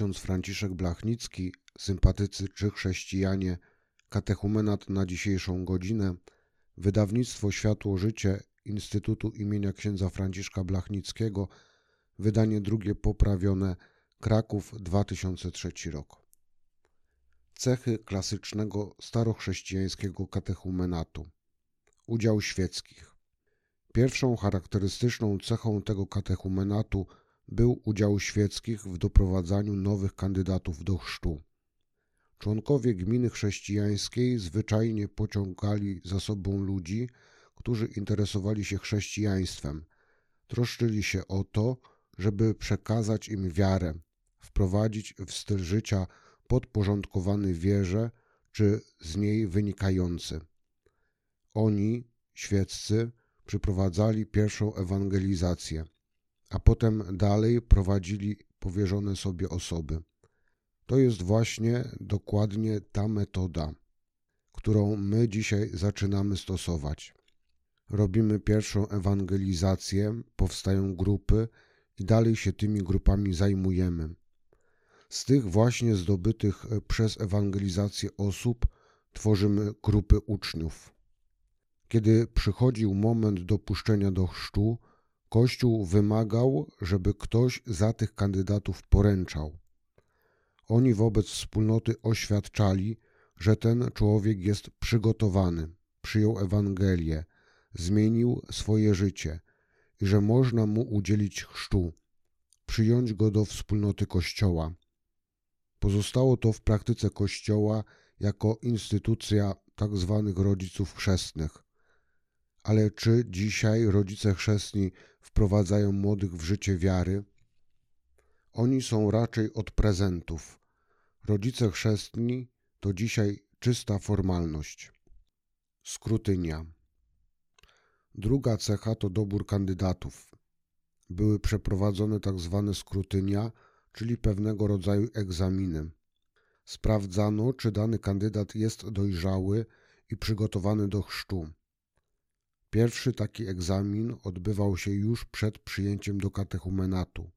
ksiądz Franciszek Blachnicki, sympatycy czy chrześcijanie, katechumenat na dzisiejszą godzinę, wydawnictwo Światło Życie Instytutu imienia księdza Franciszka Blachnickiego, wydanie drugie poprawione, Kraków 2003 rok. Cechy klasycznego starochrześcijańskiego katechumenatu. Udział świeckich. Pierwszą charakterystyczną cechą tego katechumenatu był udział świeckich w doprowadzaniu nowych kandydatów do chrztu. Członkowie gminy chrześcijańskiej zwyczajnie pociągali za sobą ludzi, którzy interesowali się chrześcijaństwem, troszczyli się o to, żeby przekazać im wiarę, wprowadzić w styl życia podporządkowany wierze czy z niej wynikający. Oni, świeccy, przyprowadzali pierwszą ewangelizację, a potem dalej prowadzili powierzone sobie osoby. To jest właśnie dokładnie ta metoda, którą my dzisiaj zaczynamy stosować. Robimy pierwszą ewangelizację, powstają grupy i dalej się tymi grupami zajmujemy. Z tych właśnie zdobytych przez ewangelizację osób tworzymy grupy uczniów. Kiedy przychodził moment dopuszczenia do chrztu, Kościół wymagał, żeby ktoś za tych kandydatów poręczał. Oni wobec wspólnoty oświadczali, że ten człowiek jest przygotowany, przyjął Ewangelię, zmienił swoje życie i że można mu udzielić chrztu, przyjąć go do wspólnoty Kościoła. Pozostało to w praktyce Kościoła jako instytucja tzw. Tak rodziców chrzestnych. Ale czy dzisiaj rodzice chrzestni wprowadzają młodych w życie wiary? Oni są raczej od prezentów. Rodzice chrzestni to dzisiaj czysta formalność. Skrutynia. Druga cecha to dobór kandydatów. Były przeprowadzone tak zwane skrutynia, czyli pewnego rodzaju egzaminy. Sprawdzano, czy dany kandydat jest dojrzały i przygotowany do chrztu. Pierwszy taki egzamin odbywał się już przed przyjęciem do katechumenatu.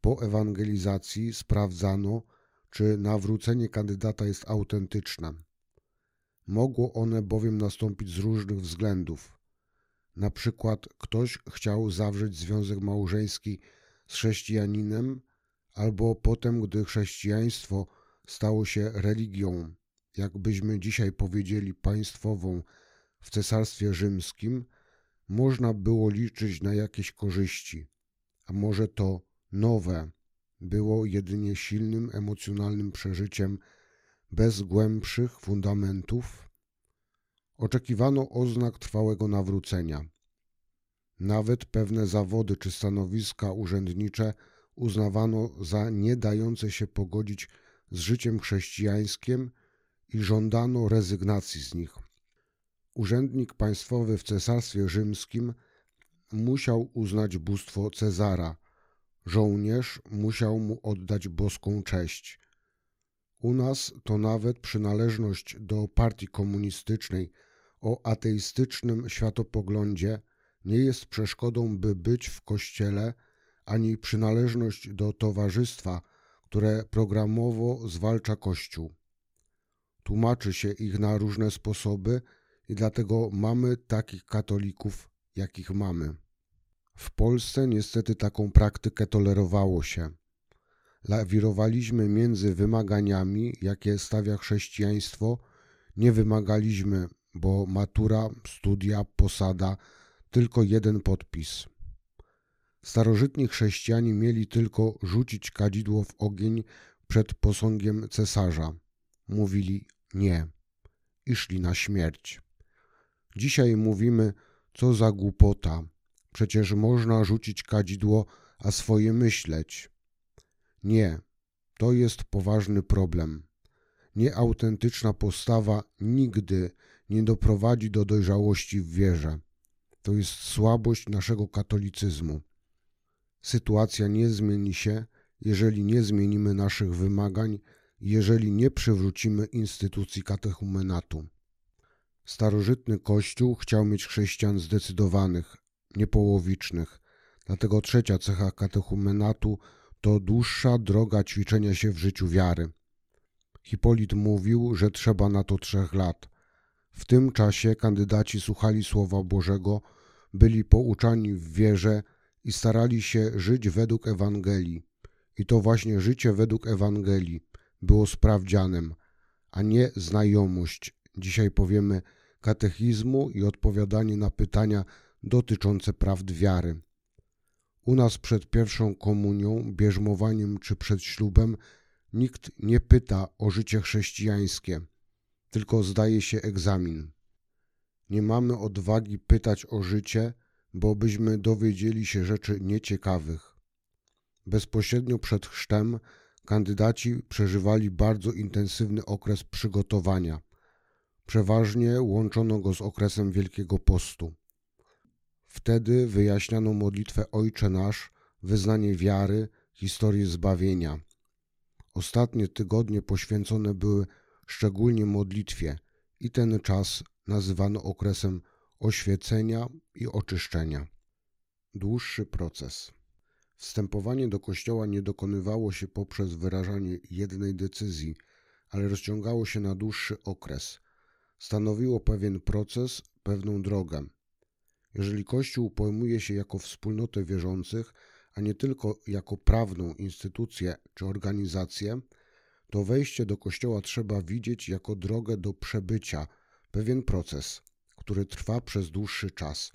Po ewangelizacji sprawdzano, czy nawrócenie kandydata jest autentyczne. Mogło one bowiem nastąpić z różnych względów. Na przykład ktoś chciał zawrzeć związek małżeński z chrześcijaninem, albo potem, gdy chrześcijaństwo stało się religią, jakbyśmy dzisiaj powiedzieli państwową w Cesarstwie Rzymskim, można było liczyć na jakieś korzyści, a może to nowe było jedynie silnym emocjonalnym przeżyciem bez głębszych fundamentów. Oczekiwano oznak trwałego nawrócenia. Nawet pewne zawody czy stanowiska urzędnicze uznawano za nie dające się pogodzić z życiem chrześcijańskim i żądano rezygnacji z nich. Urzędnik państwowy w Cesarstwie Rzymskim musiał uznać bóstwo Cezara, żołnierz musiał mu oddać boską cześć. U nas to nawet przynależność do partii komunistycznej o ateistycznym światopoglądzie nie jest przeszkodą, by być w kościele, ani przynależność do towarzystwa, które programowo zwalcza Kościół. Tłumaczy się ich na różne sposoby i dlatego mamy takich katolików, jakich mamy. W Polsce niestety taką praktykę tolerowało się. Lawirowaliśmy między wymaganiami, jakie stawia chrześcijaństwo, nie wymagaliśmy, bo matura, studia, posada, tylko jeden podpis. Starożytni chrześcijanie mieli tylko rzucić kadzidło w ogień przed posągiem cesarza. Mówili nie i szli na śmierć. Dzisiaj mówimy, co za głupota, przecież można rzucić kadzidło, a swoje myśleć. Nie, to jest poważny problem. Nieautentyczna postawa nigdy nie doprowadzi do dojrzałości w wierze. To jest słabość naszego katolicyzmu. Sytuacja nie zmieni się, jeżeli nie zmienimy naszych wymagań, jeżeli nie przywrócimy instytucji katechumenatu. Starożytny Kościół chciał mieć chrześcijan zdecydowanych, niepołowicznych, dlatego trzecia cecha katechumenatu to dłuższa droga ćwiczenia się w życiu wiary. Hipolit mówił, że trzeba na to trzech lat. W tym czasie kandydaci słuchali Słowa Bożego, byli pouczani w wierze i starali się żyć według Ewangelii. I to właśnie życie według Ewangelii było sprawdzianem, a nie znajomość, dzisiaj powiemy, katechizmu i odpowiadanie na pytania dotyczące prawd wiary. U nas przed pierwszą komunią, bierzmowaniem czy przed ślubem nikt nie pyta o życie chrześcijańskie, tylko zdaje się egzamin. Nie mamy odwagi pytać o życie, bo byśmy dowiedzieli się rzeczy nieciekawych. Bezpośrednio przed chrztem kandydaci przeżywali bardzo intensywny okres przygotowania. Przeważnie łączono go z okresem Wielkiego Postu. Wtedy wyjaśniano modlitwę Ojcze Nasz, wyznanie wiary, historię zbawienia. Ostatnie tygodnie poświęcone były szczególnie modlitwie i ten czas nazywano okresem oświecenia i oczyszczenia. Dłuższy proces. Wstępowanie do kościoła nie dokonywało się poprzez wyrażanie jednej decyzji, ale rozciągało się na dłuższy okres. Stanowiło pewien proces, pewną drogę. Jeżeli Kościół pojmuje się jako wspólnotę wierzących, a nie tylko jako prawną instytucję czy organizację, to wejście do Kościoła trzeba widzieć jako drogę do przebycia, pewien proces, który trwa przez dłuższy czas.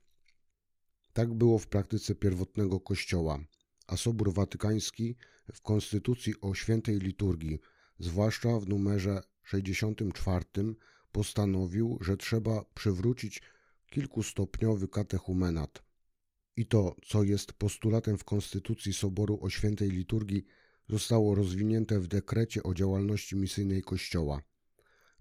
Tak było w praktyce pierwotnego Kościoła, a Sobór Watykański w Konstytucji o świętej liturgii, zwłaszcza w numerze 64, postanowił, że trzeba przywrócić kilkustopniowy katechumenat. I to, co jest postulatem w Konstytucji Soboru o świętej liturgii, zostało rozwinięte w dekrecie o działalności misyjnej Kościoła.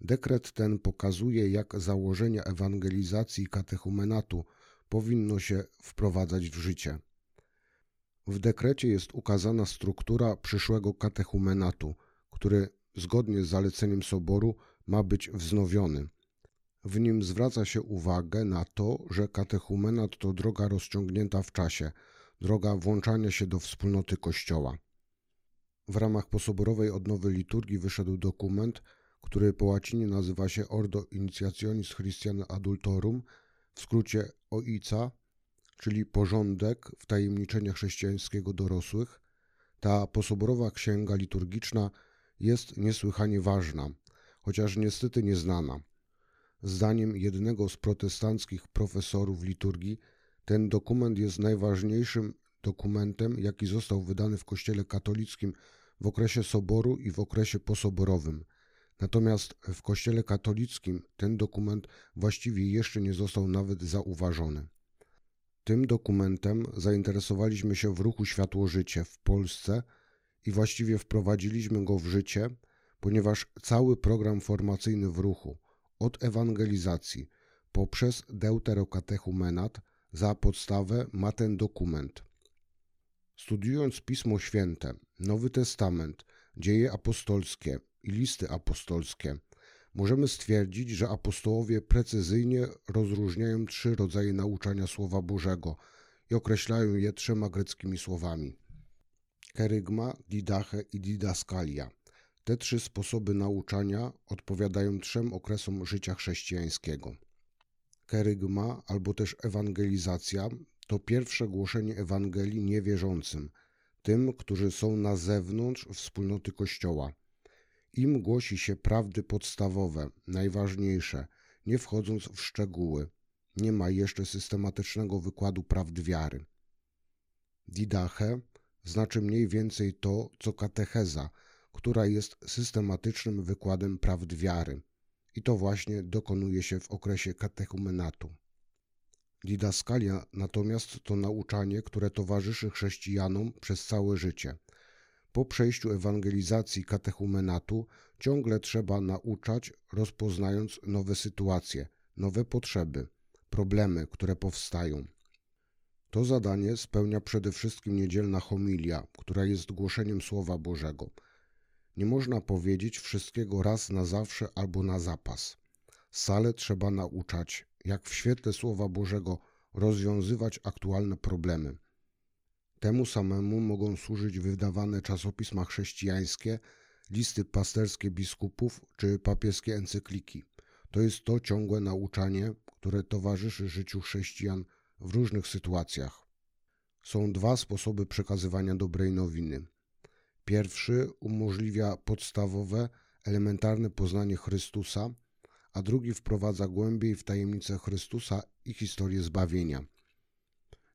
Dekret ten pokazuje, jak założenia ewangelizacji katechumenatu powinno się wprowadzać w życie. W dekrecie jest ukazana struktura przyszłego katechumenatu, który zgodnie z zaleceniem Soboru ma być wznowiony. W nim zwraca się uwagę na to, że katechumenat to droga rozciągnięta w czasie, droga włączania się do wspólnoty Kościoła. W ramach posoborowej odnowy liturgii wyszedł dokument, który po łacinie nazywa się Ordo Initiationis Christiane Adultorum, w skrócie OICA, czyli porządek wtajemniczenia chrześcijańskiego dorosłych. Ta posoborowa księga liturgiczna jest niesłychanie ważna, chociaż niestety nieznana. Zdaniem jednego z protestanckich profesorów liturgii, ten dokument jest najważniejszym dokumentem, jaki został wydany w Kościele katolickim w okresie soboru i w okresie posoborowym. Natomiast w Kościele katolickim ten dokument właściwie jeszcze nie został nawet zauważony. Tym dokumentem zainteresowaliśmy się w ruchu Światło Życie w Polsce i właściwie wprowadziliśmy go w życie, ponieważ cały program formacyjny w ruchu, od ewangelizacji poprzez deuterokatechumenat za podstawę ma ten dokument. Studiując Pismo Święte, Nowy Testament, dzieje apostolskie i listy apostolskie, możemy stwierdzić, że apostołowie precyzyjnie rozróżniają trzy rodzaje nauczania Słowa Bożego i określają je trzema greckimi słowami: kerygma, didache i didaskalia. Te trzy sposoby nauczania odpowiadają trzem okresom życia chrześcijańskiego. Kerygma albo też ewangelizacja to pierwsze głoszenie Ewangelii niewierzącym, tym, którzy są na zewnątrz wspólnoty Kościoła. Im głosi się prawdy podstawowe, najważniejsze, nie wchodząc w szczegóły. Nie ma jeszcze systematycznego wykładu prawd wiary. Didache znaczy mniej więcej to, co katecheza, która jest systematycznym wykładem prawd wiary. I to właśnie dokonuje się w okresie katechumenatu. Didaskalia natomiast to nauczanie, które towarzyszy chrześcijanom przez całe życie. Po przejściu ewangelizacji katechumenatu ciągle trzeba nauczać, rozpoznając nowe sytuacje, nowe potrzeby, problemy, które powstają. To zadanie spełnia przede wszystkim niedzielna homilia, która jest głoszeniem Słowa Bożego. Nie można powiedzieć wszystkiego raz na zawsze albo na zapas. Sale trzeba nauczać, jak w świetle Słowa Bożego rozwiązywać aktualne problemy. Temu samemu mogą służyć wydawane czasopisma chrześcijańskie, listy pasterskie biskupów czy papieskie encykliki. To jest to ciągłe nauczanie, które towarzyszy życiu chrześcijan w różnych sytuacjach. Są dwa sposoby przekazywania dobrej nowiny. Pierwszy umożliwia podstawowe, elementarne poznanie Chrystusa, a drugi wprowadza głębiej w tajemnicę Chrystusa i historię zbawienia.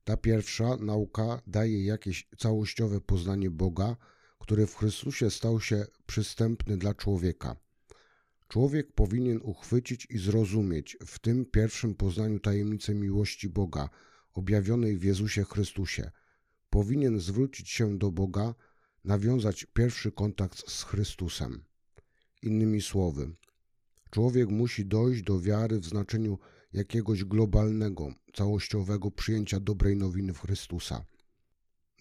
Ta pierwsza nauka daje jakieś całościowe poznanie Boga, który w Chrystusie stał się przystępny dla człowieka. Człowiek powinien uchwycić i zrozumieć w tym pierwszym poznaniu tajemnicę miłości Boga, objawionej w Jezusie Chrystusie. Powinien zwrócić się do Boga, nawiązać pierwszy kontakt z Chrystusem. Innymi słowy, człowiek musi dojść do wiary w znaczeniu jakiegoś globalnego, całościowego przyjęcia dobrej nowiny w Chrystusa.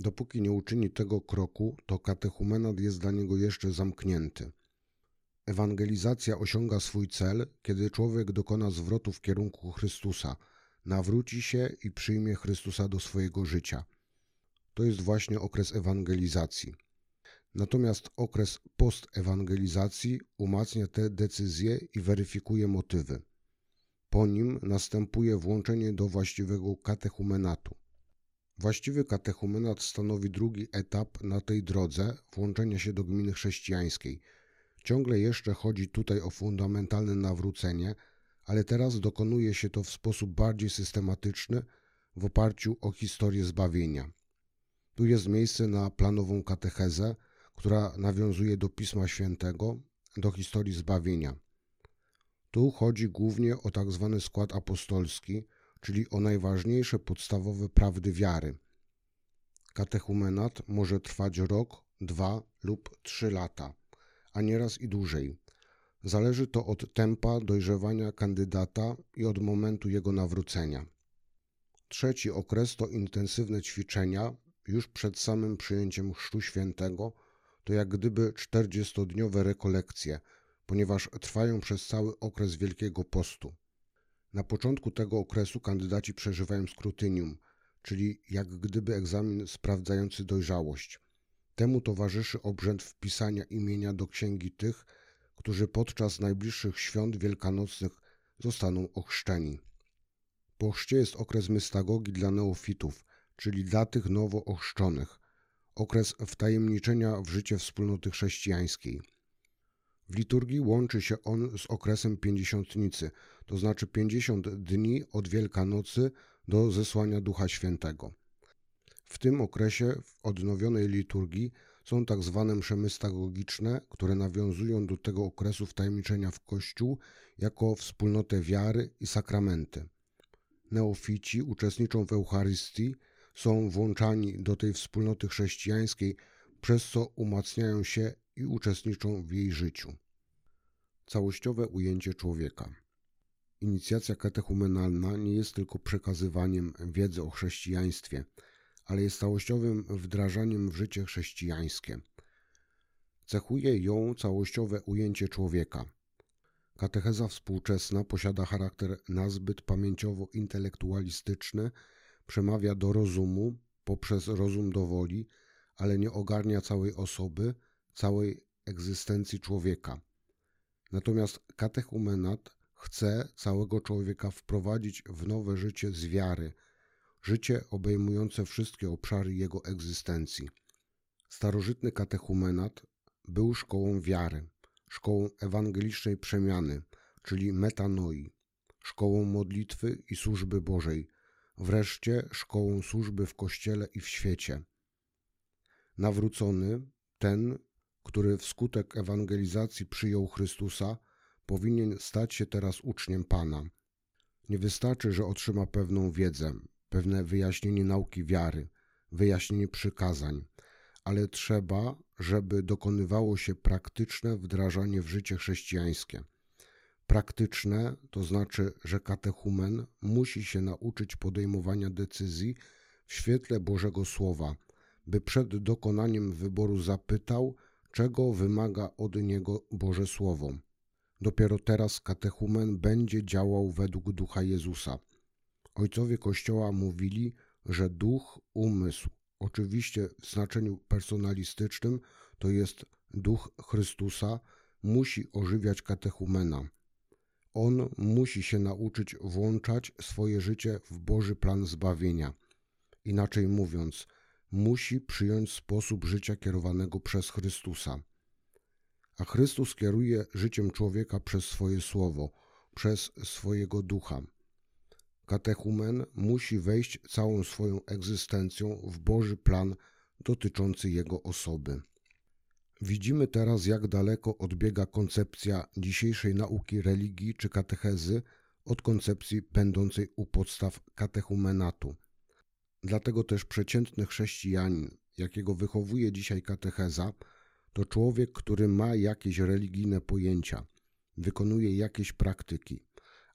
Dopóki nie uczyni tego kroku, to katechumenat jest dla niego jeszcze zamknięty. Ewangelizacja osiąga swój cel, kiedy człowiek dokona zwrotu w kierunku Chrystusa, nawróci się i przyjmie Chrystusa do swojego życia. To jest właśnie okres ewangelizacji. Natomiast okres postewangelizacji umacnia te decyzje i weryfikuje motywy. Po nim następuje włączenie do właściwego katechumenatu. Właściwy katechumenat stanowi drugi etap na tej drodze włączenia się do gminy chrześcijańskiej. Ciągle jeszcze chodzi tutaj o fundamentalne nawrócenie, ale teraz dokonuje się to w sposób bardziej systematyczny w oparciu o historię zbawienia. Tu jest miejsce na planową katechezę, która nawiązuje do Pisma Świętego, do historii zbawienia. Tu chodzi głównie o tak zwany skład apostolski, czyli o najważniejsze podstawowe prawdy wiary. Katechumenat może trwać rok, dwa lub trzy lata, a nieraz i dłużej. Zależy to od tempa dojrzewania kandydata i od momentu jego nawrócenia. Trzeci okres to intensywne ćwiczenia już przed samym przyjęciem Chrztu Świętego, to jak gdyby czterdziestodniowe rekolekcje, ponieważ trwają przez cały okres Wielkiego Postu. Na początku tego okresu kandydaci przeżywają skrutynium, czyli jak gdyby egzamin sprawdzający dojrzałość. Temu towarzyszy obrzęd wpisania imienia do księgi tych, którzy podczas najbliższych świąt wielkanocnych zostaną ochrzczeni. Po chrzcie jest okres mystagogii dla neofitów, czyli dla tych nowo ochrzczonych, okres wtajemniczenia w życie wspólnoty chrześcijańskiej. W liturgii łączy się on z okresem pięćdziesiątnicy, to znaczy pięćdziesiąt dni od Wielkanocy do zesłania Ducha Świętego. W tym okresie w odnowionej liturgii są tak zwane msze mystagogiczne, które nawiązują do tego okresu wtajemniczenia w Kościół jako wspólnotę wiary i sakramenty. Neofici uczestniczą w Eucharystii, są włączani do tej wspólnoty chrześcijańskiej, przez co umacniają się i uczestniczą w jej życiu. Całościowe ujęcie człowieka. Inicjacja katechumenalna nie jest tylko przekazywaniem wiedzy o chrześcijaństwie, ale jest całościowym wdrażaniem w życie chrześcijańskie. Cechuje ją całościowe ujęcie człowieka. Katecheza współczesna posiada charakter nazbyt pamięciowo-intelektualistyczny, przemawia do rozumu poprzez rozum do woli, ale nie ogarnia całej osoby, całej egzystencji człowieka. Natomiast katechumenat chce całego człowieka wprowadzić w nowe życie z wiary, życie obejmujące wszystkie obszary jego egzystencji. Starożytny katechumenat był szkołą wiary, szkołą ewangelicznej przemiany, czyli metanoi, szkołą modlitwy i służby Bożej, wreszcie szkołą służby w Kościele i w świecie. Nawrócony, ten, który wskutek ewangelizacji przyjął Chrystusa, powinien stać się teraz uczniem Pana. Nie wystarczy, że otrzyma pewną wiedzę, pewne wyjaśnienie nauki wiary, wyjaśnienie przykazań, ale trzeba, żeby dokonywało się praktyczne wdrażanie w życie chrześcijańskie. Praktyczne to znaczy, że katechumen musi się nauczyć podejmowania decyzji w świetle Bożego Słowa, by przed dokonaniem wyboru zapytał, czego wymaga od niego Boże Słowo. Dopiero teraz katechumen będzie działał według ducha Jezusa. Ojcowie Kościoła mówili, że duch, umysł oczywiście w znaczeniu personalistycznym, to jest duch Chrystusa, musi ożywiać katechumena. On musi się nauczyć włączać swoje życie w Boży plan zbawienia. Inaczej mówiąc, musi przyjąć sposób życia kierowanego przez Chrystusa. A Chrystus kieruje życiem człowieka przez swoje słowo, przez swojego ducha. Katechumen musi wejść całą swoją egzystencją w Boży plan dotyczący jego osoby. Widzimy teraz, jak daleko odbiega koncepcja dzisiejszej nauki religii czy katechezy od koncepcji będącej u podstaw katechumenatu. Dlatego też przeciętny chrześcijanin, jakiego wychowuje dzisiaj katecheza, to człowiek, który ma jakieś religijne pojęcia, wykonuje jakieś praktyki,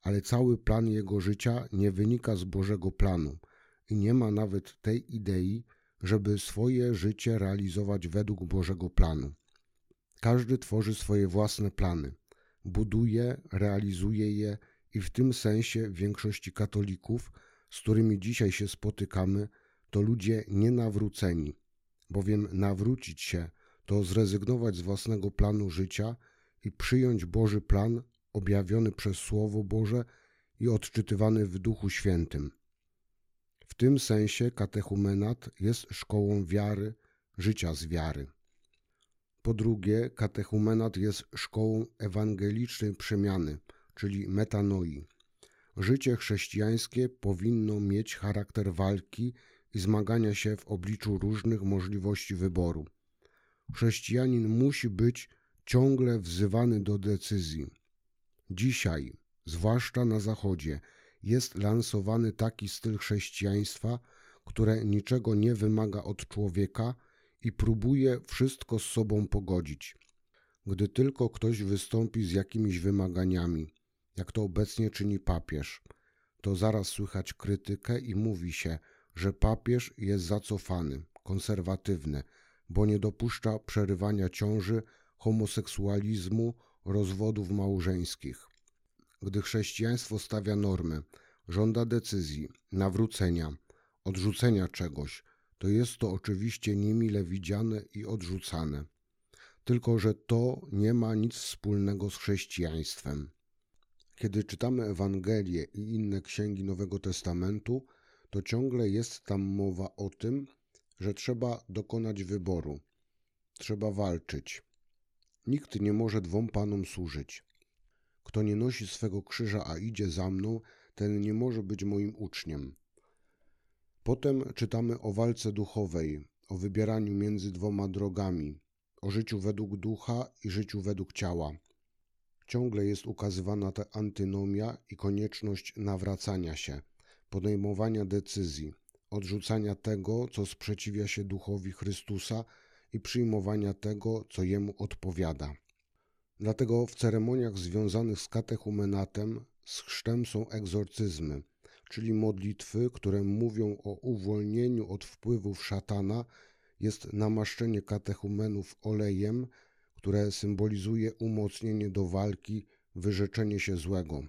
ale cały plan jego życia nie wynika z Bożego planu i nie ma nawet tej idei, żeby swoje życie realizować według Bożego planu. Każdy tworzy swoje własne plany, buduje, realizuje je i w tym sensie większości katolików, z którymi dzisiaj się spotykamy, to ludzie nienawróceni, bowiem nawrócić się to zrezygnować z własnego planu życia i przyjąć Boży plan objawiony przez Słowo Boże i odczytywany w Duchu Świętym. W tym sensie katechumenat jest szkołą wiary, życia z wiary. Po drugie, katechumenat jest szkołą ewangelicznej przemiany, czyli metanoi. Życie chrześcijańskie powinno mieć charakter walki i zmagania się w obliczu różnych możliwości wyboru. Chrześcijanin musi być ciągle wzywany do decyzji. Dzisiaj, zwłaszcza na Zachodzie, jest lansowany taki styl chrześcijaństwa, które niczego nie wymaga od człowieka i próbuje wszystko z sobą pogodzić. Gdy tylko ktoś wystąpi z jakimiś wymaganiami, jak to obecnie czyni papież, to zaraz słychać krytykę i mówi się, że papież jest zacofany, konserwatywny, bo nie dopuszcza przerywania ciąży, homoseksualizmu, rozwodów małżeńskich. Gdy chrześcijaństwo stawia normy, żąda decyzji, nawrócenia, odrzucenia czegoś, to jest to oczywiście niemile widziane i odrzucane. Tylko, że to nie ma nic wspólnego z chrześcijaństwem. Kiedy czytamy Ewangelię i inne księgi Nowego Testamentu, to ciągle jest tam mowa o tym, że trzeba dokonać wyboru, trzeba walczyć. Nikt nie może dwom panom służyć. Kto nie nosi swego krzyża, a idzie za mną, ten nie może być moim uczniem. Potem czytamy o walce duchowej, o wybieraniu między dwoma drogami, o życiu według ducha i życiu według ciała. Ciągle jest ukazywana ta antynomia i konieczność nawracania się, podejmowania decyzji, odrzucania tego, co sprzeciwia się duchowi Chrystusa i przyjmowania tego, co jemu odpowiada. Dlatego w ceremoniach związanych z katechumenatem, z chrztem są egzorcyzmy, czyli modlitwy, które mówią o uwolnieniu od wpływów szatana, jest namaszczenie katechumenów olejem, które symbolizuje umocnienie do walki, wyrzeczenie się złego.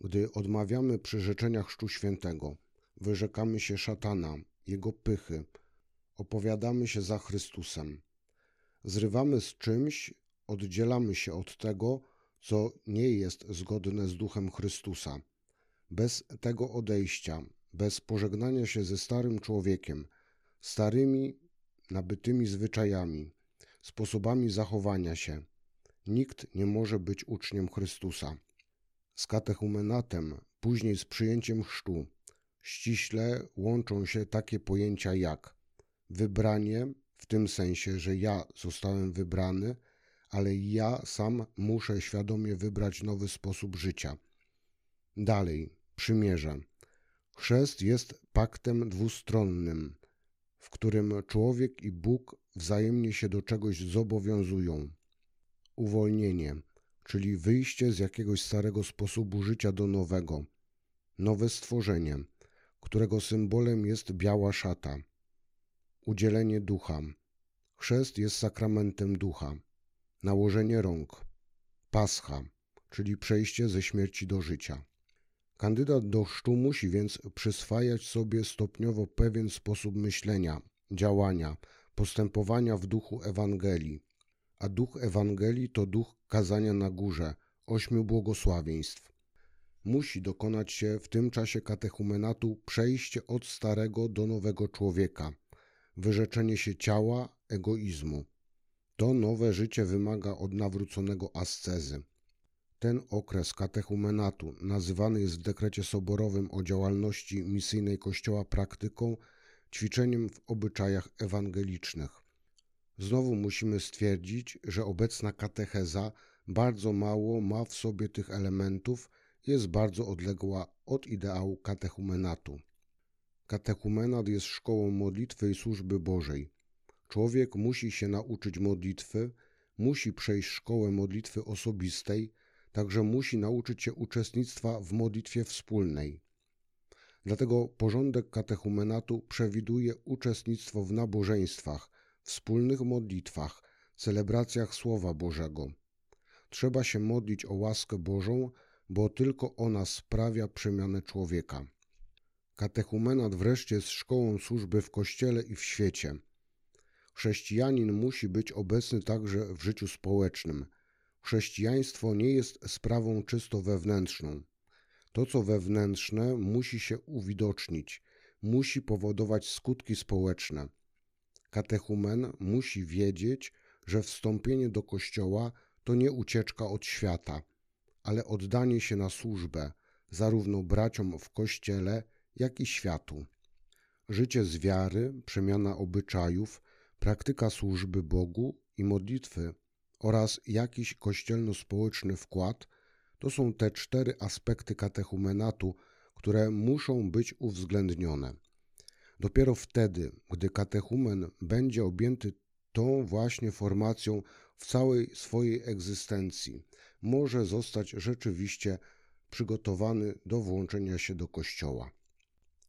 Gdy odmawiamy przyrzeczenia Chrztu Świętego, wyrzekamy się szatana, jego pychy, opowiadamy się za Chrystusem. Zrywamy z czymś, oddzielamy się od tego, co nie jest zgodne z duchem Chrystusa. Bez tego odejścia, bez pożegnania się ze starym człowiekiem, starymi, nabytymi zwyczajami, sposobami zachowania się, nikt nie może być uczniem Chrystusa. Z katechumenatem, później z przyjęciem chrztu, ściśle łączą się takie pojęcia jak wybranie, w tym sensie, że ja zostałem wybrany, ale ja sam muszę świadomie wybrać nowy sposób życia. Dalej, przymierze. Chrzest jest paktem dwustronnym, w którym człowiek i Bóg wzajemnie się do czegoś zobowiązują. Uwolnienie, czyli wyjście z jakiegoś starego sposobu życia do nowego, nowe stworzenie, którego symbolem jest biała szata. Udzielenie ducha. Chrzest jest sakramentem ducha. Nałożenie rąk. Pascha, czyli przejście ze śmierci do życia. Kandydat do chrztu musi więc przyswajać sobie stopniowo pewien sposób myślenia, działania, postępowania w duchu Ewangelii. A duch Ewangelii to duch kazania na górze, ośmiu błogosławieństw. Musi dokonać się w tym czasie katechumenatu przejście od starego do nowego człowieka, wyrzeczenie się ciała, egoizmu. To nowe życie wymaga od nawróconego ascezy. Ten okres katechumenatu, nazywany jest w dekrecie soborowym o działalności misyjnej Kościoła praktyką, ćwiczeniem w obyczajach ewangelicznych. Znowu musimy stwierdzić, że obecna katecheza bardzo mało ma w sobie tych elementów, jest bardzo odległa od ideału katechumenatu. Katechumenat jest szkołą modlitwy i służby Bożej. Człowiek musi się nauczyć modlitwy, musi przejść szkołę modlitwy osobistej, także musi nauczyć się uczestnictwa w modlitwie wspólnej. Dlatego porządek katechumenatu przewiduje uczestnictwo w nabożeństwach, wspólnych modlitwach, celebracjach Słowa Bożego. Trzeba się modlić o łaskę Bożą, bo tylko ona sprawia przemianę człowieka. Katechumenat wreszcie jest szkołą służby w Kościele i w świecie. Chrześcijanin musi być obecny także w życiu społecznym. Chrześcijaństwo nie jest sprawą czysto wewnętrzną. To, co wewnętrzne, musi się uwidocznić, musi powodować skutki społeczne. Katechumen musi wiedzieć, że wstąpienie do Kościoła to nie ucieczka od świata, ale oddanie się na służbę zarówno braciom w Kościele, jak i światu. Życie z wiary, przemiana obyczajów, praktyka służby Bogu i modlitwy oraz jakiś kościelno-społeczny wkład to są te cztery aspekty katechumenatu, które muszą być uwzględnione. Dopiero wtedy, gdy katechumen będzie objęty tą właśnie formacją w całej swojej egzystencji, może zostać rzeczywiście przygotowany do włączenia się do Kościoła.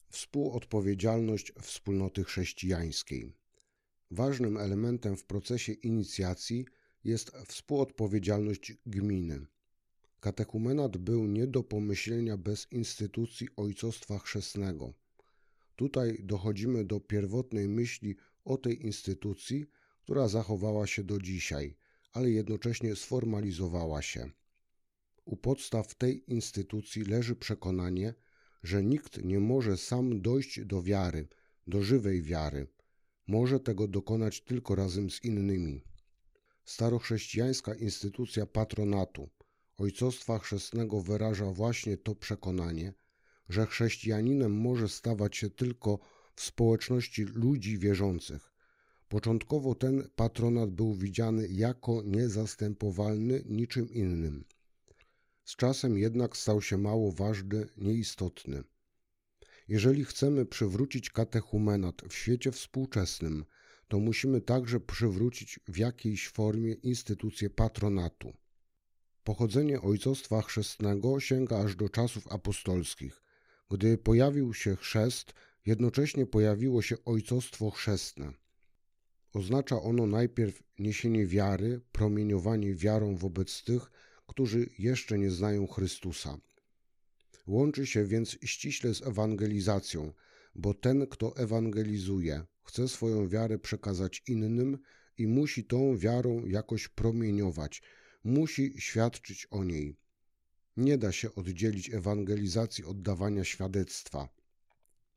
Współodpowiedzialność wspólnoty chrześcijańskiej. Ważnym elementem w procesie inicjacji jest współodpowiedzialność gminy. Katechumenat był nie do pomyślenia bez instytucji ojcostwa chrzestnego. Tutaj dochodzimy do pierwotnej myśli o tej instytucji, która zachowała się do dzisiaj, ale jednocześnie sformalizowała się. U podstaw tej instytucji leży przekonanie, że nikt nie może sam dojść do wiary, do żywej wiary. Może tego dokonać tylko razem z innymi. Starochrześcijańska instytucja patronatu, ojcostwa chrzestnego wyraża właśnie to przekonanie, że chrześcijaninem może stawać się tylko w społeczności ludzi wierzących. Początkowo ten patronat był widziany jako niezastępowalny niczym innym. Z czasem jednak stał się mało ważny, nieistotny. Jeżeli chcemy przywrócić katechumenat w świecie współczesnym, to musimy także przywrócić w jakiejś formie instytucję patronatu. Pochodzenie ojcostwa chrzestnego sięga aż do czasów apostolskich. Gdy pojawił się chrzest, jednocześnie pojawiło się ojcostwo chrzestne. Oznacza ono najpierw niesienie wiary, promieniowanie wiarą wobec tych, którzy jeszcze nie znają Chrystusa. Łączy się więc ściśle z ewangelizacją, bo ten, kto ewangelizuje, chce swoją wiarę przekazać innym i musi tą wiarą jakoś promieniować, musi świadczyć o niej. Nie da się oddzielić ewangelizacji od dawania świadectwa.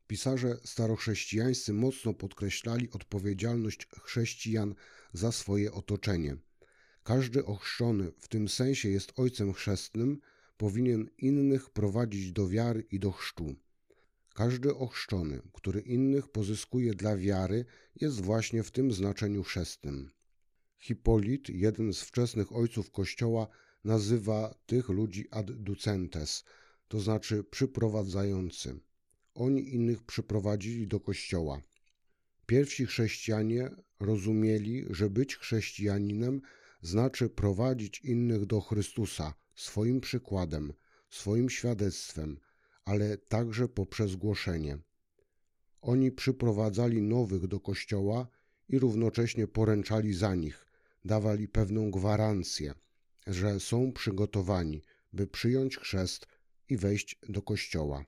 Pisarze starochrześcijańscy mocno podkreślali odpowiedzialność chrześcijan za swoje otoczenie. Każdy ochrzczony w tym sensie jest ojcem chrzestnym, powinien innych prowadzić do wiary i do chrztu. Każdy ochrzczony, który innych pozyskuje dla wiary, jest właśnie w tym znaczeniu chrzestnym. Hipolit, jeden z wczesnych ojców Kościoła, nazywa tych ludzi adducentes, to znaczy przyprowadzający. Oni innych przyprowadzili do Kościoła. Pierwsi chrześcijanie rozumieli, że być chrześcijaninem znaczy prowadzić innych do Chrystusa swoim przykładem, swoim świadectwem, ale także poprzez głoszenie. Oni przyprowadzali nowych do Kościoła i równocześnie poręczali za nich, dawali pewną gwarancję, że są przygotowani, by przyjąć chrzest i wejść do Kościoła.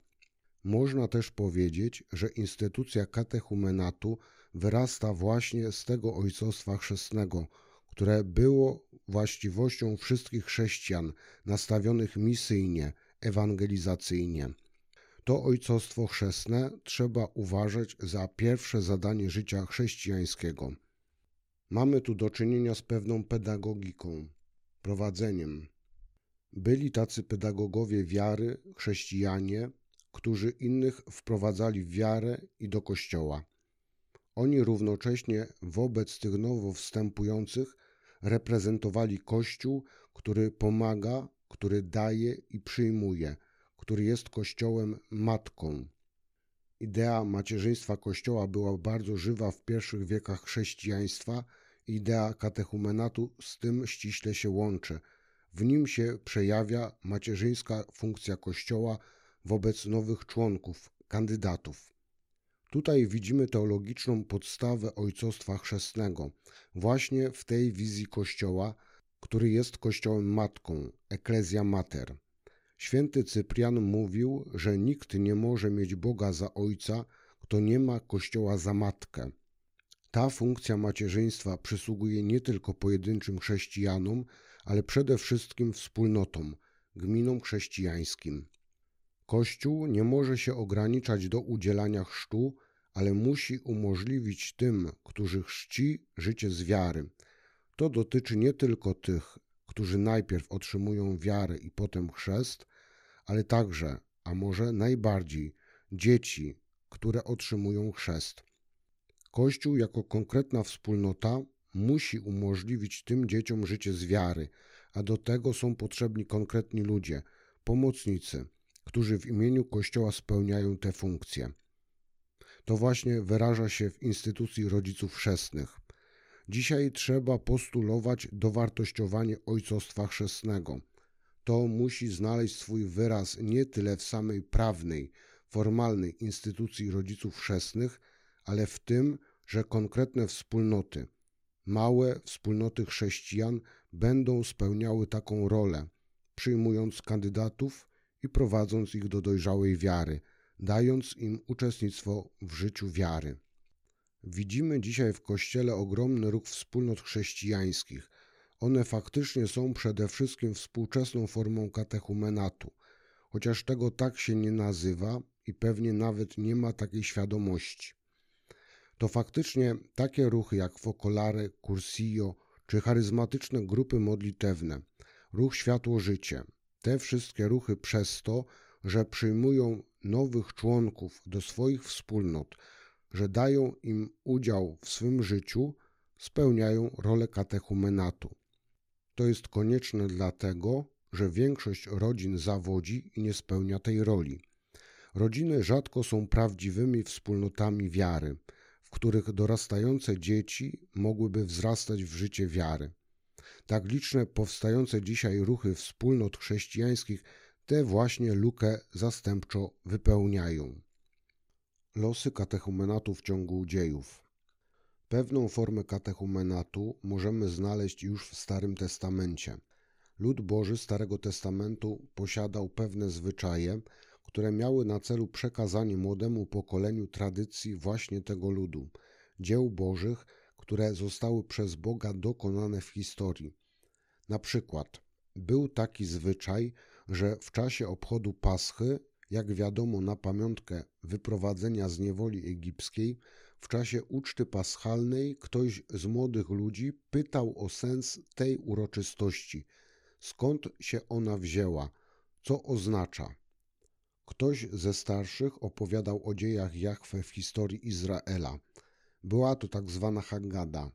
Można też powiedzieć, że instytucja katechumenatu wyrasta właśnie z tego ojcostwa chrzestnego, które było właściwością wszystkich chrześcijan nastawionych misyjnie, ewangelizacyjnie. To ojcostwo chrzestne trzeba uważać za pierwsze zadanie życia chrześcijańskiego. Mamy tu do czynienia z pewną pedagogiką, prowadzeniem. Byli tacy pedagogowie wiary, chrześcijanie, którzy innych wprowadzali w wiarę i do kościoła. Oni równocześnie wobec tych nowo wstępujących reprezentowali Kościół, który pomaga, który daje i przyjmuje, który jest Kościołem matką. Idea macierzyństwa Kościoła była bardzo żywa w pierwszych wiekach chrześcijaństwa. Idea katechumenatu z tym ściśle się łączy. W nim się przejawia macierzyńska funkcja Kościoła wobec nowych członków, kandydatów. Tutaj widzimy teologiczną podstawę ojcostwa chrzestnego, właśnie w tej wizji Kościoła, który jest Kościołem matką, Ecclesia Mater. Święty Cyprian mówił, że nikt nie może mieć Boga za ojca, kto nie ma Kościoła za matkę. Ta funkcja macierzyństwa przysługuje nie tylko pojedynczym chrześcijanom, ale przede wszystkim wspólnotom, gminom chrześcijańskim. Kościół nie może się ograniczać do udzielania chrztu, ale musi umożliwić tym, którzy chrzci, życie z wiary. To dotyczy nie tylko tych, którzy najpierw otrzymują wiarę i potem chrzest, ale także, a może najbardziej, dzieci, które otrzymują chrzest. Kościół jako konkretna wspólnota musi umożliwić tym dzieciom życie z wiary, a do tego są potrzebni konkretni ludzie, pomocnicy, którzy w imieniu Kościoła spełniają te funkcje. To właśnie wyraża się w instytucji rodziców chrzestnych. Dzisiaj trzeba postulować dowartościowanie ojcostwa chrzestnego. To musi znaleźć swój wyraz nie tyle w samej prawnej, formalnej instytucji rodziców chrzestnych, ale w tym, że konkretne wspólnoty, małe wspólnoty chrześcijan będą spełniały taką rolę, przyjmując kandydatów i prowadząc ich do dojrzałej wiary, dając im uczestnictwo w życiu wiary. Widzimy dzisiaj w Kościele ogromny ruch wspólnot chrześcijańskich. One faktycznie są przede wszystkim współczesną formą katechumenatu, chociaż tego tak się nie nazywa i pewnie nawet nie ma takiej świadomości. To faktycznie takie ruchy jak Focolare, Cursillo czy charyzmatyczne grupy modlitewne, ruch Światło-Życie, te wszystkie ruchy przez to, że przyjmują nowych członków do swoich wspólnot, że dają im udział w swym życiu, spełniają rolę katechumenatu. To jest konieczne dlatego, że większość rodzin zawodzi i nie spełnia tej roli. Rodziny rzadko są prawdziwymi wspólnotami wiary, w których dorastające dzieci mogłyby wzrastać w życie wiary. Tak liczne powstające dzisiaj ruchy wspólnot chrześcijańskich te właśnie lukę zastępczo wypełniają. Losy katechumenatu w ciągu dziejów. Pewną formę katechumenatu możemy znaleźć już w Starym Testamencie. Lud Boży Starego Testamentu posiadał pewne zwyczaje, które miały na celu przekazanie młodemu pokoleniu tradycji właśnie tego ludu, dzieł Bożych, które zostały przez Boga dokonane w historii. Na przykład był taki zwyczaj, że w czasie obchodu Paschy, jak wiadomo na pamiątkę wyprowadzenia z niewoli egipskiej, w czasie uczty paschalnej ktoś z młodych ludzi pytał o sens tej uroczystości, skąd się ona wzięła, co oznacza. Ktoś ze starszych opowiadał o dziejach Jahwe w historii Izraela. Była to tak zwana Haggada.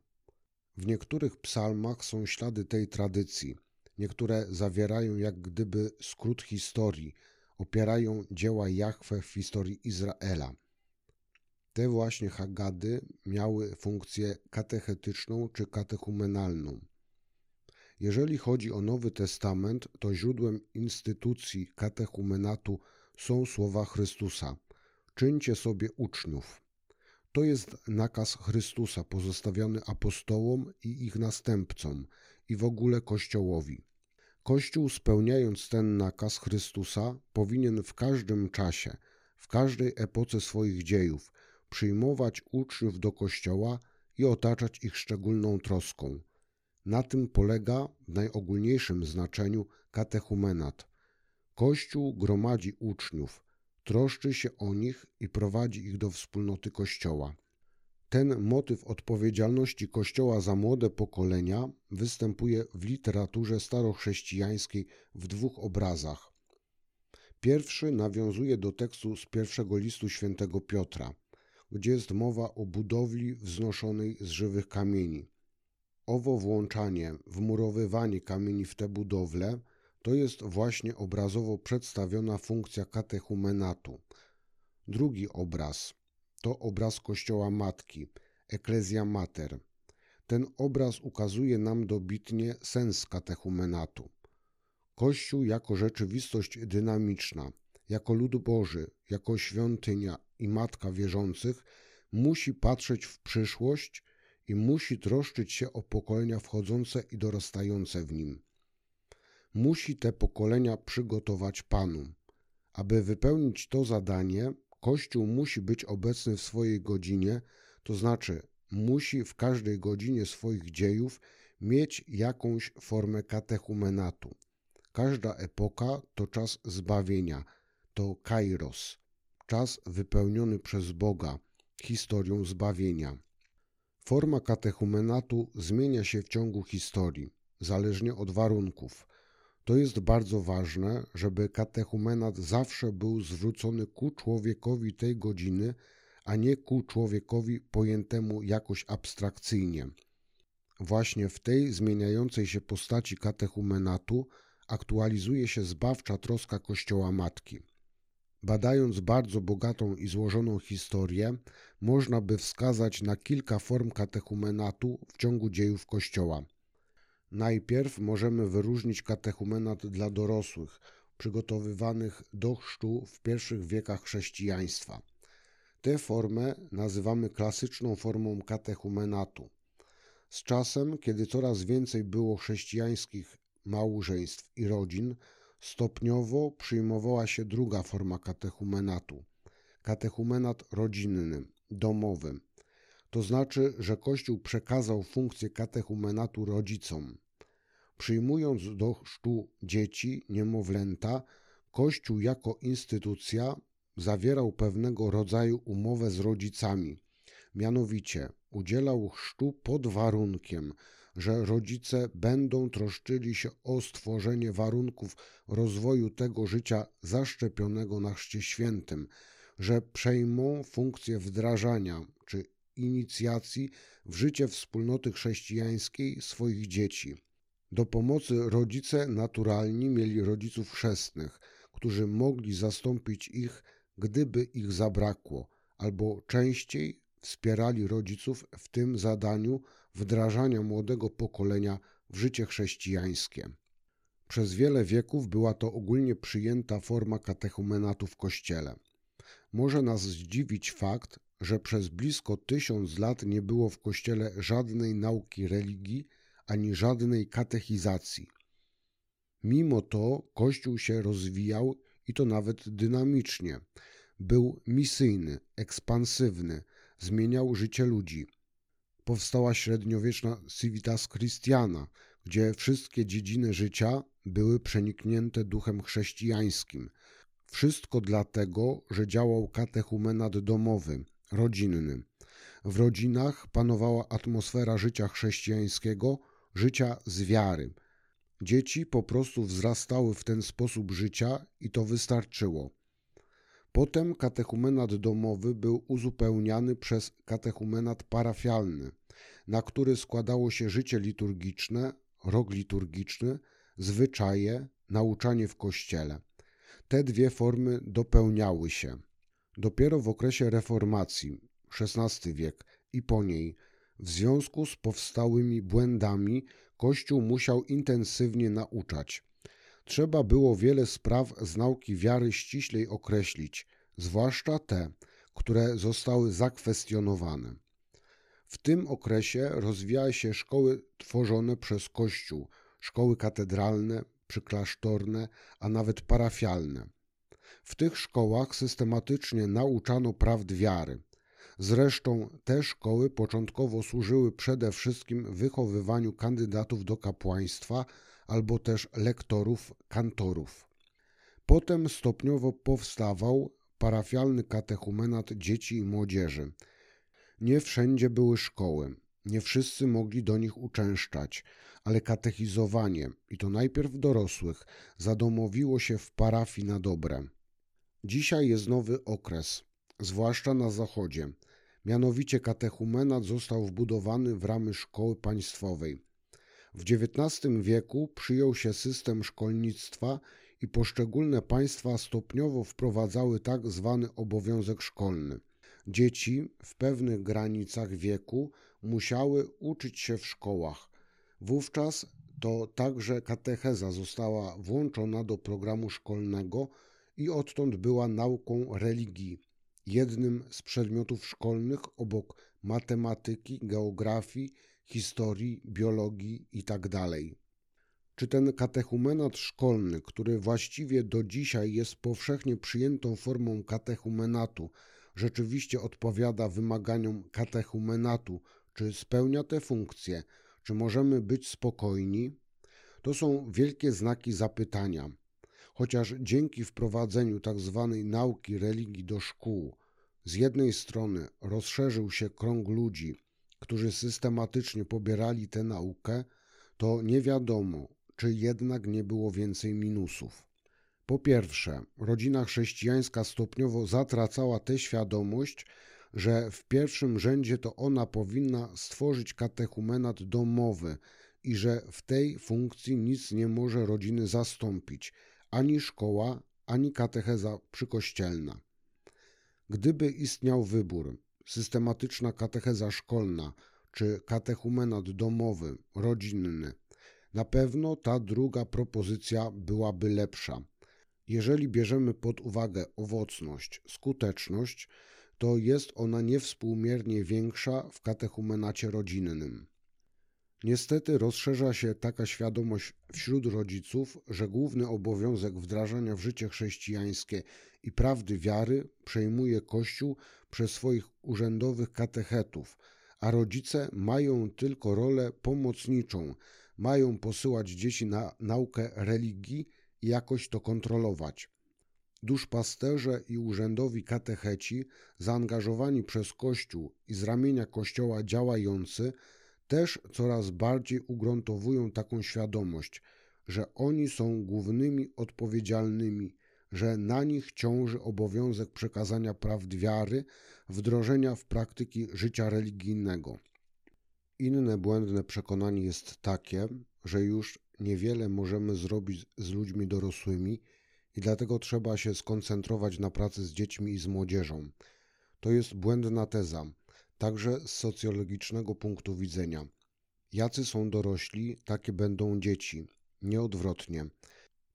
W niektórych psalmach są ślady tej tradycji – Niektóre zawierają jak gdyby skrót historii, opierają dzieła Jahwe w historii Izraela. Te właśnie Hagady miały funkcję katechetyczną czy katechumenalną. Jeżeli chodzi o Nowy Testament, to źródłem instytucji katechumenatu są słowa Chrystusa: Czyńcie sobie uczniów. To jest nakaz Chrystusa pozostawiony apostołom i ich następcom i w ogóle Kościołowi. Kościół, spełniając ten nakaz Chrystusa, powinien w każdym czasie, w każdej epoce swoich dziejów, przyjmować uczniów do kościoła i otaczać ich szczególną troską. Na tym polega w najogólniejszym znaczeniu katechumenat. Kościół gromadzi uczniów, troszczy się o nich i prowadzi ich do wspólnoty Kościoła. Ten motyw odpowiedzialności Kościoła za młode pokolenia występuje w literaturze starochrześcijańskiej w dwóch obrazach. Pierwszy nawiązuje do tekstu z pierwszego listu świętego Piotra, gdzie jest mowa o budowli wznoszonej z żywych kamieni. Owo włączanie, wmurowywanie kamieni w te budowle to jest właśnie obrazowo przedstawiona funkcja katechumenatu. Drugi obraz to obraz Kościoła Matki, Ecclesia Mater. Ten obraz ukazuje nam dobitnie sens katechumenatu. Kościół jako rzeczywistość dynamiczna, jako lud Boży, jako świątynia i matka wierzących musi patrzeć w przyszłość i musi troszczyć się o pokolenia wchodzące i dorastające w nim. Musi te pokolenia przygotować Panu. Aby wypełnić to zadanie, Kościół musi być obecny w swojej godzinie, to znaczy musi w każdej godzinie swoich dziejów mieć jakąś formę katechumenatu. Każda epoka to czas zbawienia, to kairos, czas wypełniony przez Boga, historią zbawienia. Forma katechumenatu zmienia się w ciągu historii, zależnie od warunków. To jest bardzo ważne, żeby katechumenat zawsze był zwrócony ku człowiekowi tej godziny, a nie ku człowiekowi pojętemu jakoś abstrakcyjnie. Właśnie w tej zmieniającej się postaci katechumenatu aktualizuje się zbawcza troska Kościoła Matki. Badając bardzo bogatą i złożoną historię, można by wskazać na kilka form katechumenatu w ciągu dziejów Kościoła. Najpierw możemy wyróżnić katechumenat dla dorosłych, przygotowywanych do chrztu w pierwszych wiekach chrześcijaństwa. Tę formę nazywamy klasyczną formą katechumenatu. Z czasem, kiedy coraz więcej było chrześcijańskich małżeństw i rodzin, stopniowo przyjmowała się druga forma katechumenatu katechumenat rodzinny, domowy. To znaczy, że Kościół przekazał funkcję katechumenatu rodzicom. Przyjmując do chrztu dzieci, niemowlęta, Kościół jako instytucja zawierał pewnego rodzaju umowę z rodzicami. Mianowicie udzielał chrztu pod warunkiem, że rodzice będą troszczyli się o stworzenie warunków rozwoju tego życia zaszczepionego na chrzcie świętym, że przejmą funkcję wdrażania inicjacji w życie wspólnoty chrześcijańskiej swoich dzieci. Do pomocy rodzice naturalni mieli rodziców chrzestnych, którzy mogli zastąpić ich, gdyby ich zabrakło, albo częściej wspierali rodziców w tym zadaniu wdrażania młodego pokolenia w życie chrześcijańskie. Przez wiele wieków była to ogólnie przyjęta forma katechumenatu w Kościele. Może nas zdziwić fakt, że przez blisko tysiąc lat nie było w Kościele żadnej nauki religii ani żadnej katechizacji. Mimo to Kościół się rozwijał i to nawet dynamicznie. Był misyjny, ekspansywny, zmieniał życie ludzi. Powstała średniowieczna Civitas Christiana, gdzie wszystkie dziedziny życia były przeniknięte duchem chrześcijańskim. Wszystko dlatego, że działał katechumenat domowy, rodzinny. W rodzinach panowała atmosfera życia chrześcijańskiego, życia z wiary. Dzieci po prostu wzrastały w ten sposób życia i to wystarczyło. Potem katechumenat domowy był uzupełniany przez katechumenat parafialny, na który składało się życie liturgiczne, rok liturgiczny, zwyczaje, nauczanie w kościele. Te dwie formy dopełniały się. Dopiero w okresie reformacji, XVI wiek i po niej, w związku z powstałymi błędami, Kościół musiał intensywnie nauczać. Trzeba było wiele spraw z nauki wiary ściślej określić, zwłaszcza te, które zostały zakwestionowane. W tym okresie rozwijały się szkoły tworzone przez Kościół, szkoły katedralne, przyklasztorne, a nawet parafialne. W tych szkołach systematycznie nauczano prawd wiary. Zresztą te szkoły początkowo służyły przede wszystkim wychowywaniu kandydatów do kapłaństwa albo też lektorów, kantorów. Potem stopniowo powstawał parafialny katechumenat dzieci i młodzieży. Nie wszędzie były szkoły, nie wszyscy mogli do nich uczęszczać, ale katechizowanie, i to najpierw dorosłych, zadomowiło się w parafii na dobre. Dzisiaj jest nowy okres, zwłaszcza na zachodzie. Mianowicie katechumenat został wbudowany w ramy szkoły państwowej. W XIX wieku przyjął się system szkolnictwa i poszczególne państwa stopniowo wprowadzały tak zwany obowiązek szkolny. Dzieci w pewnych granicach wieku musiały uczyć się w szkołach. Wówczas to także katecheza została włączona do programu szkolnego i odtąd była nauką religii, jednym z przedmiotów szkolnych obok matematyki, geografii, historii, biologii itd. Tak Czy ten katechumenat szkolny, który właściwie do dzisiaj jest powszechnie przyjętą formą katechumenatu, rzeczywiście odpowiada wymaganiom katechumenatu, czy spełnia te funkcje, czy możemy być spokojni, to są wielkie znaki zapytania. Chociaż dzięki wprowadzeniu tzw. Tak nauki religii do szkół, z jednej strony rozszerzył się krąg ludzi, którzy systematycznie pobierali tę naukę, to nie wiadomo, czy jednak nie było więcej minusów. Po pierwsze, rodzina chrześcijańska stopniowo zatracała tę świadomość, że w pierwszym rzędzie to ona powinna stworzyć katechumenat domowy i że w tej funkcji nic nie może rodziny zastąpić ani szkoła, ani katecheza przykościelna. Gdyby istniał wybór, systematyczna katecheza szkolna czy katechumenat domowy, rodzinny, na pewno ta druga propozycja byłaby lepsza. Jeżeli bierzemy pod uwagę owocność, skuteczność, to jest ona niewspółmiernie większa w katechumenacie rodzinnym. Niestety rozszerza się taka świadomość wśród rodziców, że główny obowiązek wdrażania w życie chrześcijańskie i prawdy wiary przejmuje Kościół przez swoich urzędowych katechetów, a rodzice mają tylko rolę pomocniczą, mają posyłać dzieci na naukę religii i jakoś to kontrolować. Duszpasterze i urzędowi katecheci, zaangażowani przez Kościół i z ramienia Kościoła działający, też coraz bardziej ugruntowują taką świadomość, że oni są głównymi odpowiedzialnymi, że na nich ciąży obowiązek przekazania prawd wiary, wdrożenia w praktyki życia religijnego. Inne błędne przekonanie jest takie, że już niewiele możemy zrobić z ludźmi dorosłymi i dlatego trzeba się skoncentrować na pracy z dziećmi i z młodzieżą. To jest błędna teza, także z socjologicznego punktu widzenia. Jacy są dorośli, takie będą dzieci, nieodwrotnie.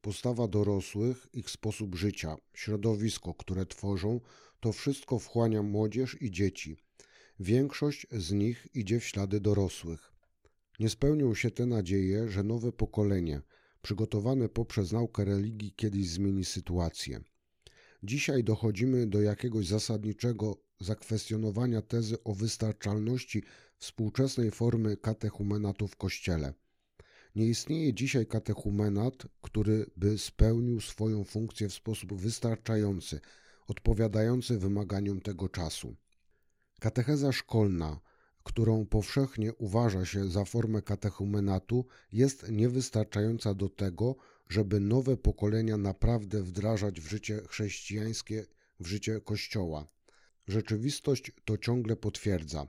Postawa dorosłych, ich sposób życia, środowisko, które tworzą, to wszystko wchłania młodzież i dzieci. Większość z nich idzie w ślady dorosłych. Nie spełnią się te nadzieje, że nowe pokolenie, przygotowane poprzez naukę religii, kiedyś zmieni sytuację. Dzisiaj dochodzimy do jakiegoś zasadniczego zakwestionowania tezy o wystarczalności współczesnej formy katechumenatu w Kościele. Nie istnieje dzisiaj katechumenat, który by spełnił swoją funkcję w sposób wystarczający, odpowiadający wymaganiom tego czasu. Katecheza szkolna, którą powszechnie uważa się za formę katechumenatu, jest niewystarczająca do tego, żeby nowe pokolenia naprawdę wdrażać w życie chrześcijańskie, w życie Kościoła. Rzeczywistość to ciągle potwierdza.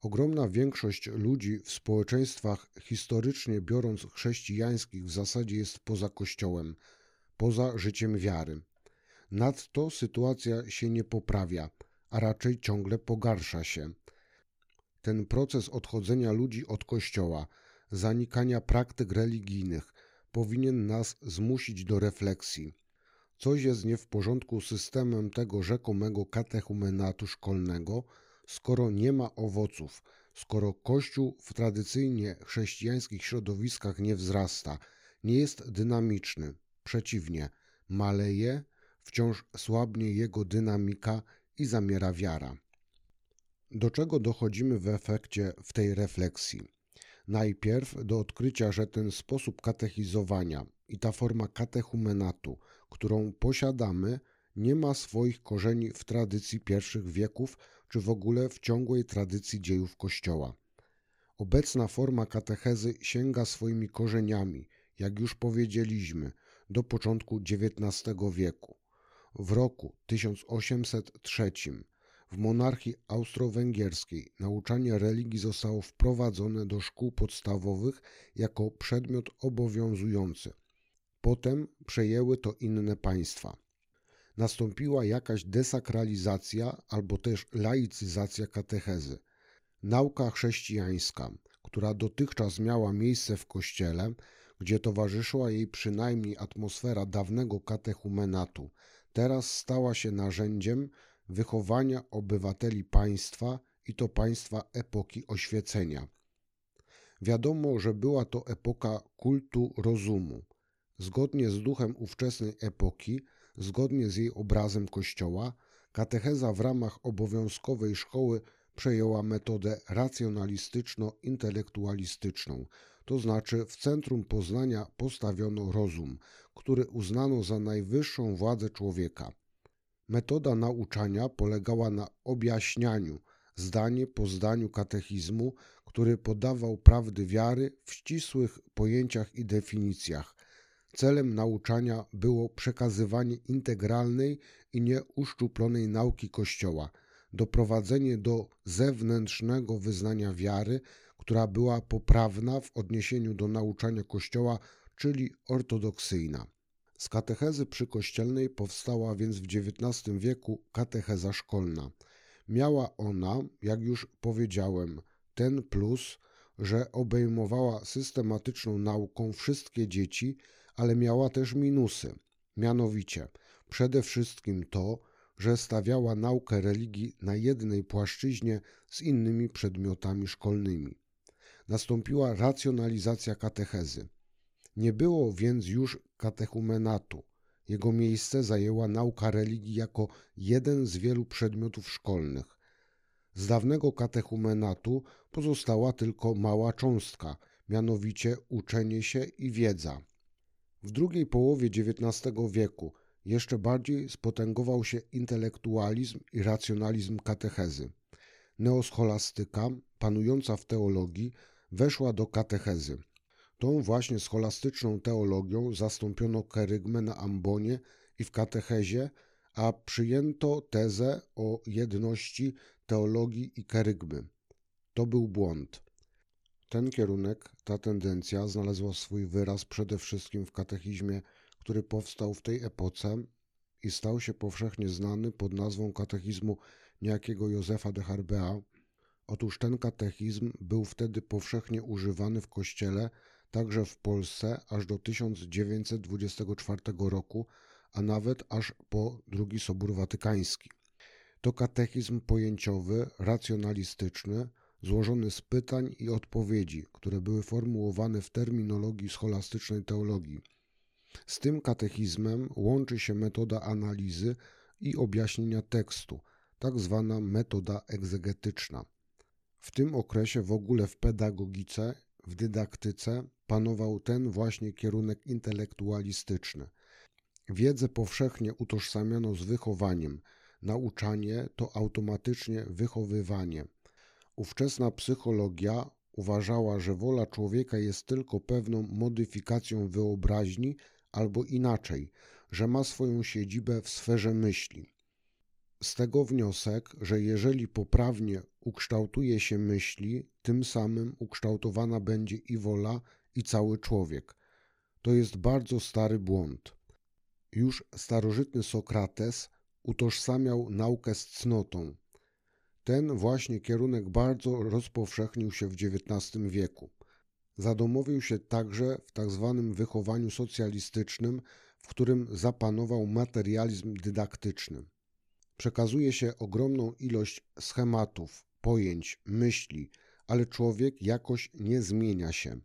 Ogromna większość ludzi w społeczeństwach historycznie biorąc chrześcijańskich w zasadzie jest poza Kościołem, poza życiem wiary. Nadto sytuacja się nie poprawia, a raczej ciągle pogarsza się. Ten proces odchodzenia ludzi od Kościoła, zanikania praktyk religijnych powinien nas zmusić do refleksji. Coś jest nie w porządku systemem tego rzekomego katechumenatu szkolnego, skoro nie ma owoców, skoro Kościół w tradycyjnie chrześcijańskich środowiskach nie wzrasta, nie jest dynamiczny, przeciwnie, maleje, wciąż słabnie jego dynamika i zamiera wiara. Do czego dochodzimy w efekcie w tej refleksji? Najpierw do odkrycia, że ten sposób katechizowania i ta forma katechumenatu, którą posiadamy, nie ma swoich korzeni w tradycji pierwszych wieków czy w ogóle w ciągłej tradycji dziejów Kościoła. Obecna forma katechezy sięga swoimi korzeniami, jak już powiedzieliśmy, do początku XIX wieku. W roku 1803 w monarchii austro-węgierskiej nauczanie religii zostało wprowadzone do szkół podstawowych jako przedmiot obowiązujący. Potem przejęły to inne państwa. Nastąpiła jakaś desakralizacja albo też laicyzacja katechezy. Nauka chrześcijańska, która dotychczas miała miejsce w kościele, gdzie towarzyszyła jej przynajmniej atmosfera dawnego katechumenatu, teraz stała się narzędziem wychowania obywateli państwa i to państwa epoki oświecenia. Wiadomo, że była to epoka kultu rozumu. Zgodnie z duchem ówczesnej epoki, zgodnie z jej obrazem Kościoła, katecheza w ramach obowiązkowej szkoły przejęła metodę racjonalistyczno-intelektualistyczną, to znaczy w centrum poznania postawiono rozum, który uznano za najwyższą władzę człowieka. Metoda nauczania polegała na objaśnianiu, zdanie po zdaniu katechizmu, który podawał prawdy wiary w ścisłych pojęciach i definicjach. Celem nauczania było przekazywanie integralnej i nieuszczuplonej nauki Kościoła, doprowadzenie do zewnętrznego wyznania wiary, która była poprawna w odniesieniu do nauczania Kościoła, czyli ortodoksyjna. Z katechezy przykościelnej powstała więc w XIX wieku katecheza szkolna. Miała ona, jak już powiedziałem, ten plus, że obejmowała systematyczną nauką wszystkie dzieci, ale miała też minusy. Mianowicie, przede wszystkim to, że stawiała naukę religii na jednej płaszczyźnie z innymi przedmiotami szkolnymi. Nastąpiła racjonalizacja katechezy. Nie było więc już katechumenatu. Jego miejsce zajęła nauka religii jako jeden z wielu przedmiotów szkolnych. Z dawnego katechumenatu pozostała tylko mała cząstka, mianowicie uczenie się i wiedza. W drugiej połowie XIX wieku jeszcze bardziej spotęgował się intelektualizm i racjonalizm katechezy. Neoscholastyka, panująca w teologii, weszła do katechezy. Tą właśnie scholastyczną teologią zastąpiono kerygmę na ambonie i w katechezie, a przyjęto tezę o jedności teologii i kerygmy. To był błąd. Ten kierunek, ta tendencja znalazła swój wyraz przede wszystkim w katechizmie, który powstał w tej epoce i stał się powszechnie znany pod nazwą katechizmu niejakiego Józefa de Harbea. Otóż ten katechizm był wtedy powszechnie używany w kościele także w Polsce aż do 1924 roku, a nawet aż po II Sobór Watykański. To katechizm pojęciowy, racjonalistyczny, złożony z pytań i odpowiedzi, które były formułowane w terminologii scholastycznej teologii. Z tym katechizmem łączy się metoda analizy i objaśnienia tekstu, tak zwana metoda egzegetyczna. W tym okresie w ogóle w pedagogice, w dydaktyce panował ten właśnie kierunek intelektualistyczny. Wiedzę powszechnie utożsamiano z wychowaniem. Nauczanie to automatycznie wychowywanie. Ówczesna psychologia uważała, że wola człowieka jest tylko pewną modyfikacją wyobraźni, albo inaczej, że ma swoją siedzibę w sferze myśli. Z tego wniosek, że jeżeli poprawnie ukształtuje się myśli, tym samym ukształtowana będzie i wola, i cały człowiek. To jest bardzo stary błąd. Już starożytny Sokrates utożsamiał naukę z cnotą. Ten właśnie kierunek bardzo rozpowszechnił się w XIX wieku. Zadomowił się także w tzw. Tak wychowaniu socjalistycznym, w którym zapanował materializm dydaktyczny. Przekazuje się ogromną ilość schematów, pojęć, myśli, ale człowiek jakoś nie zmienia się.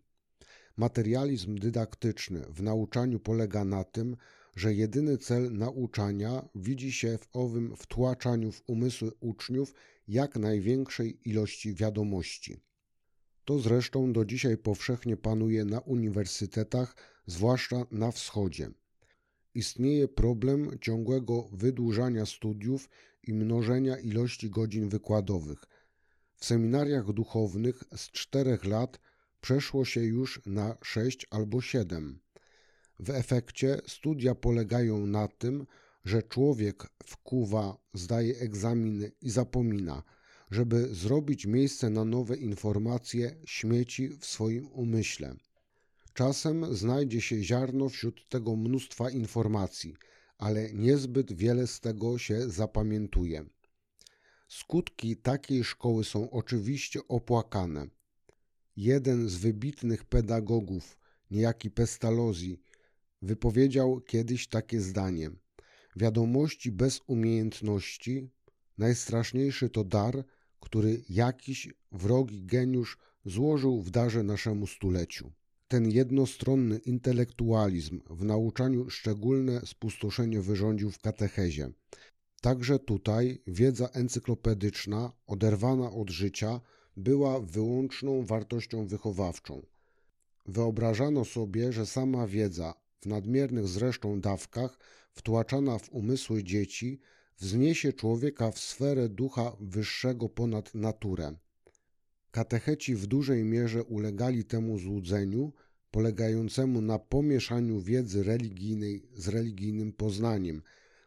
Materializm dydaktyczny w nauczaniu polega na tym, że jedyny cel nauczania widzi się w owym wtłaczaniu w umysły uczniów jak największej ilości wiadomości. To zresztą do dzisiaj powszechnie panuje na uniwersytetach, zwłaszcza na wschodzie. Istnieje problem ciągłego wydłużania studiów i mnożenia ilości godzin wykładowych. W seminariach duchownych z czterech lat przeszło się już na sześć albo siedem. W efekcie studia polegają na tym, że człowiek wkuwa, zdaje egzaminy i zapomina, żeby zrobić miejsce na nowe informacje, śmieci w swoim umyśle. Czasem znajdzie się ziarno wśród tego mnóstwa informacji, ale niezbyt wiele z tego się zapamiętuje. Skutki takiej szkoły są oczywiście opłakane. Jeden z wybitnych pedagogów, niejaki Pestalozzi, wypowiedział kiedyś takie zdanie: Wiadomości bez umiejętności najstraszniejszy to dar, który jakiś wrogi geniusz złożył w darze naszemu stuleciu. Ten jednostronny intelektualizm w nauczaniu szczególne spustoszenie wyrządził w katechezie. Także tutaj wiedza encyklopedyczna, oderwana od życia, była wyłączną wartością wychowawczą. Wyobrażano sobie, że sama wiedza, w nadmiernych zresztą dawkach, wtłaczana w umysły dzieci, wzniesie człowieka w sferę ducha wyższego ponad naturę. Katecheci w dużej mierze ulegali temu złudzeniu, polegającemu na pomieszaniu wiedzy religijnej z religijnym poznaniem,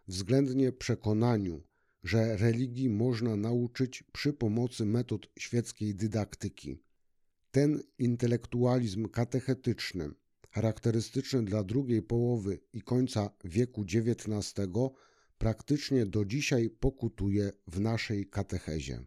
względnie przekonaniu, że religii można nauczyć przy pomocy metod świeckiej dydaktyki. Ten intelektualizm katechetyczny, charakterystyczny dla drugiej połowy i końca wieku XIX, praktycznie do dzisiaj pokutuje w naszej katechezie.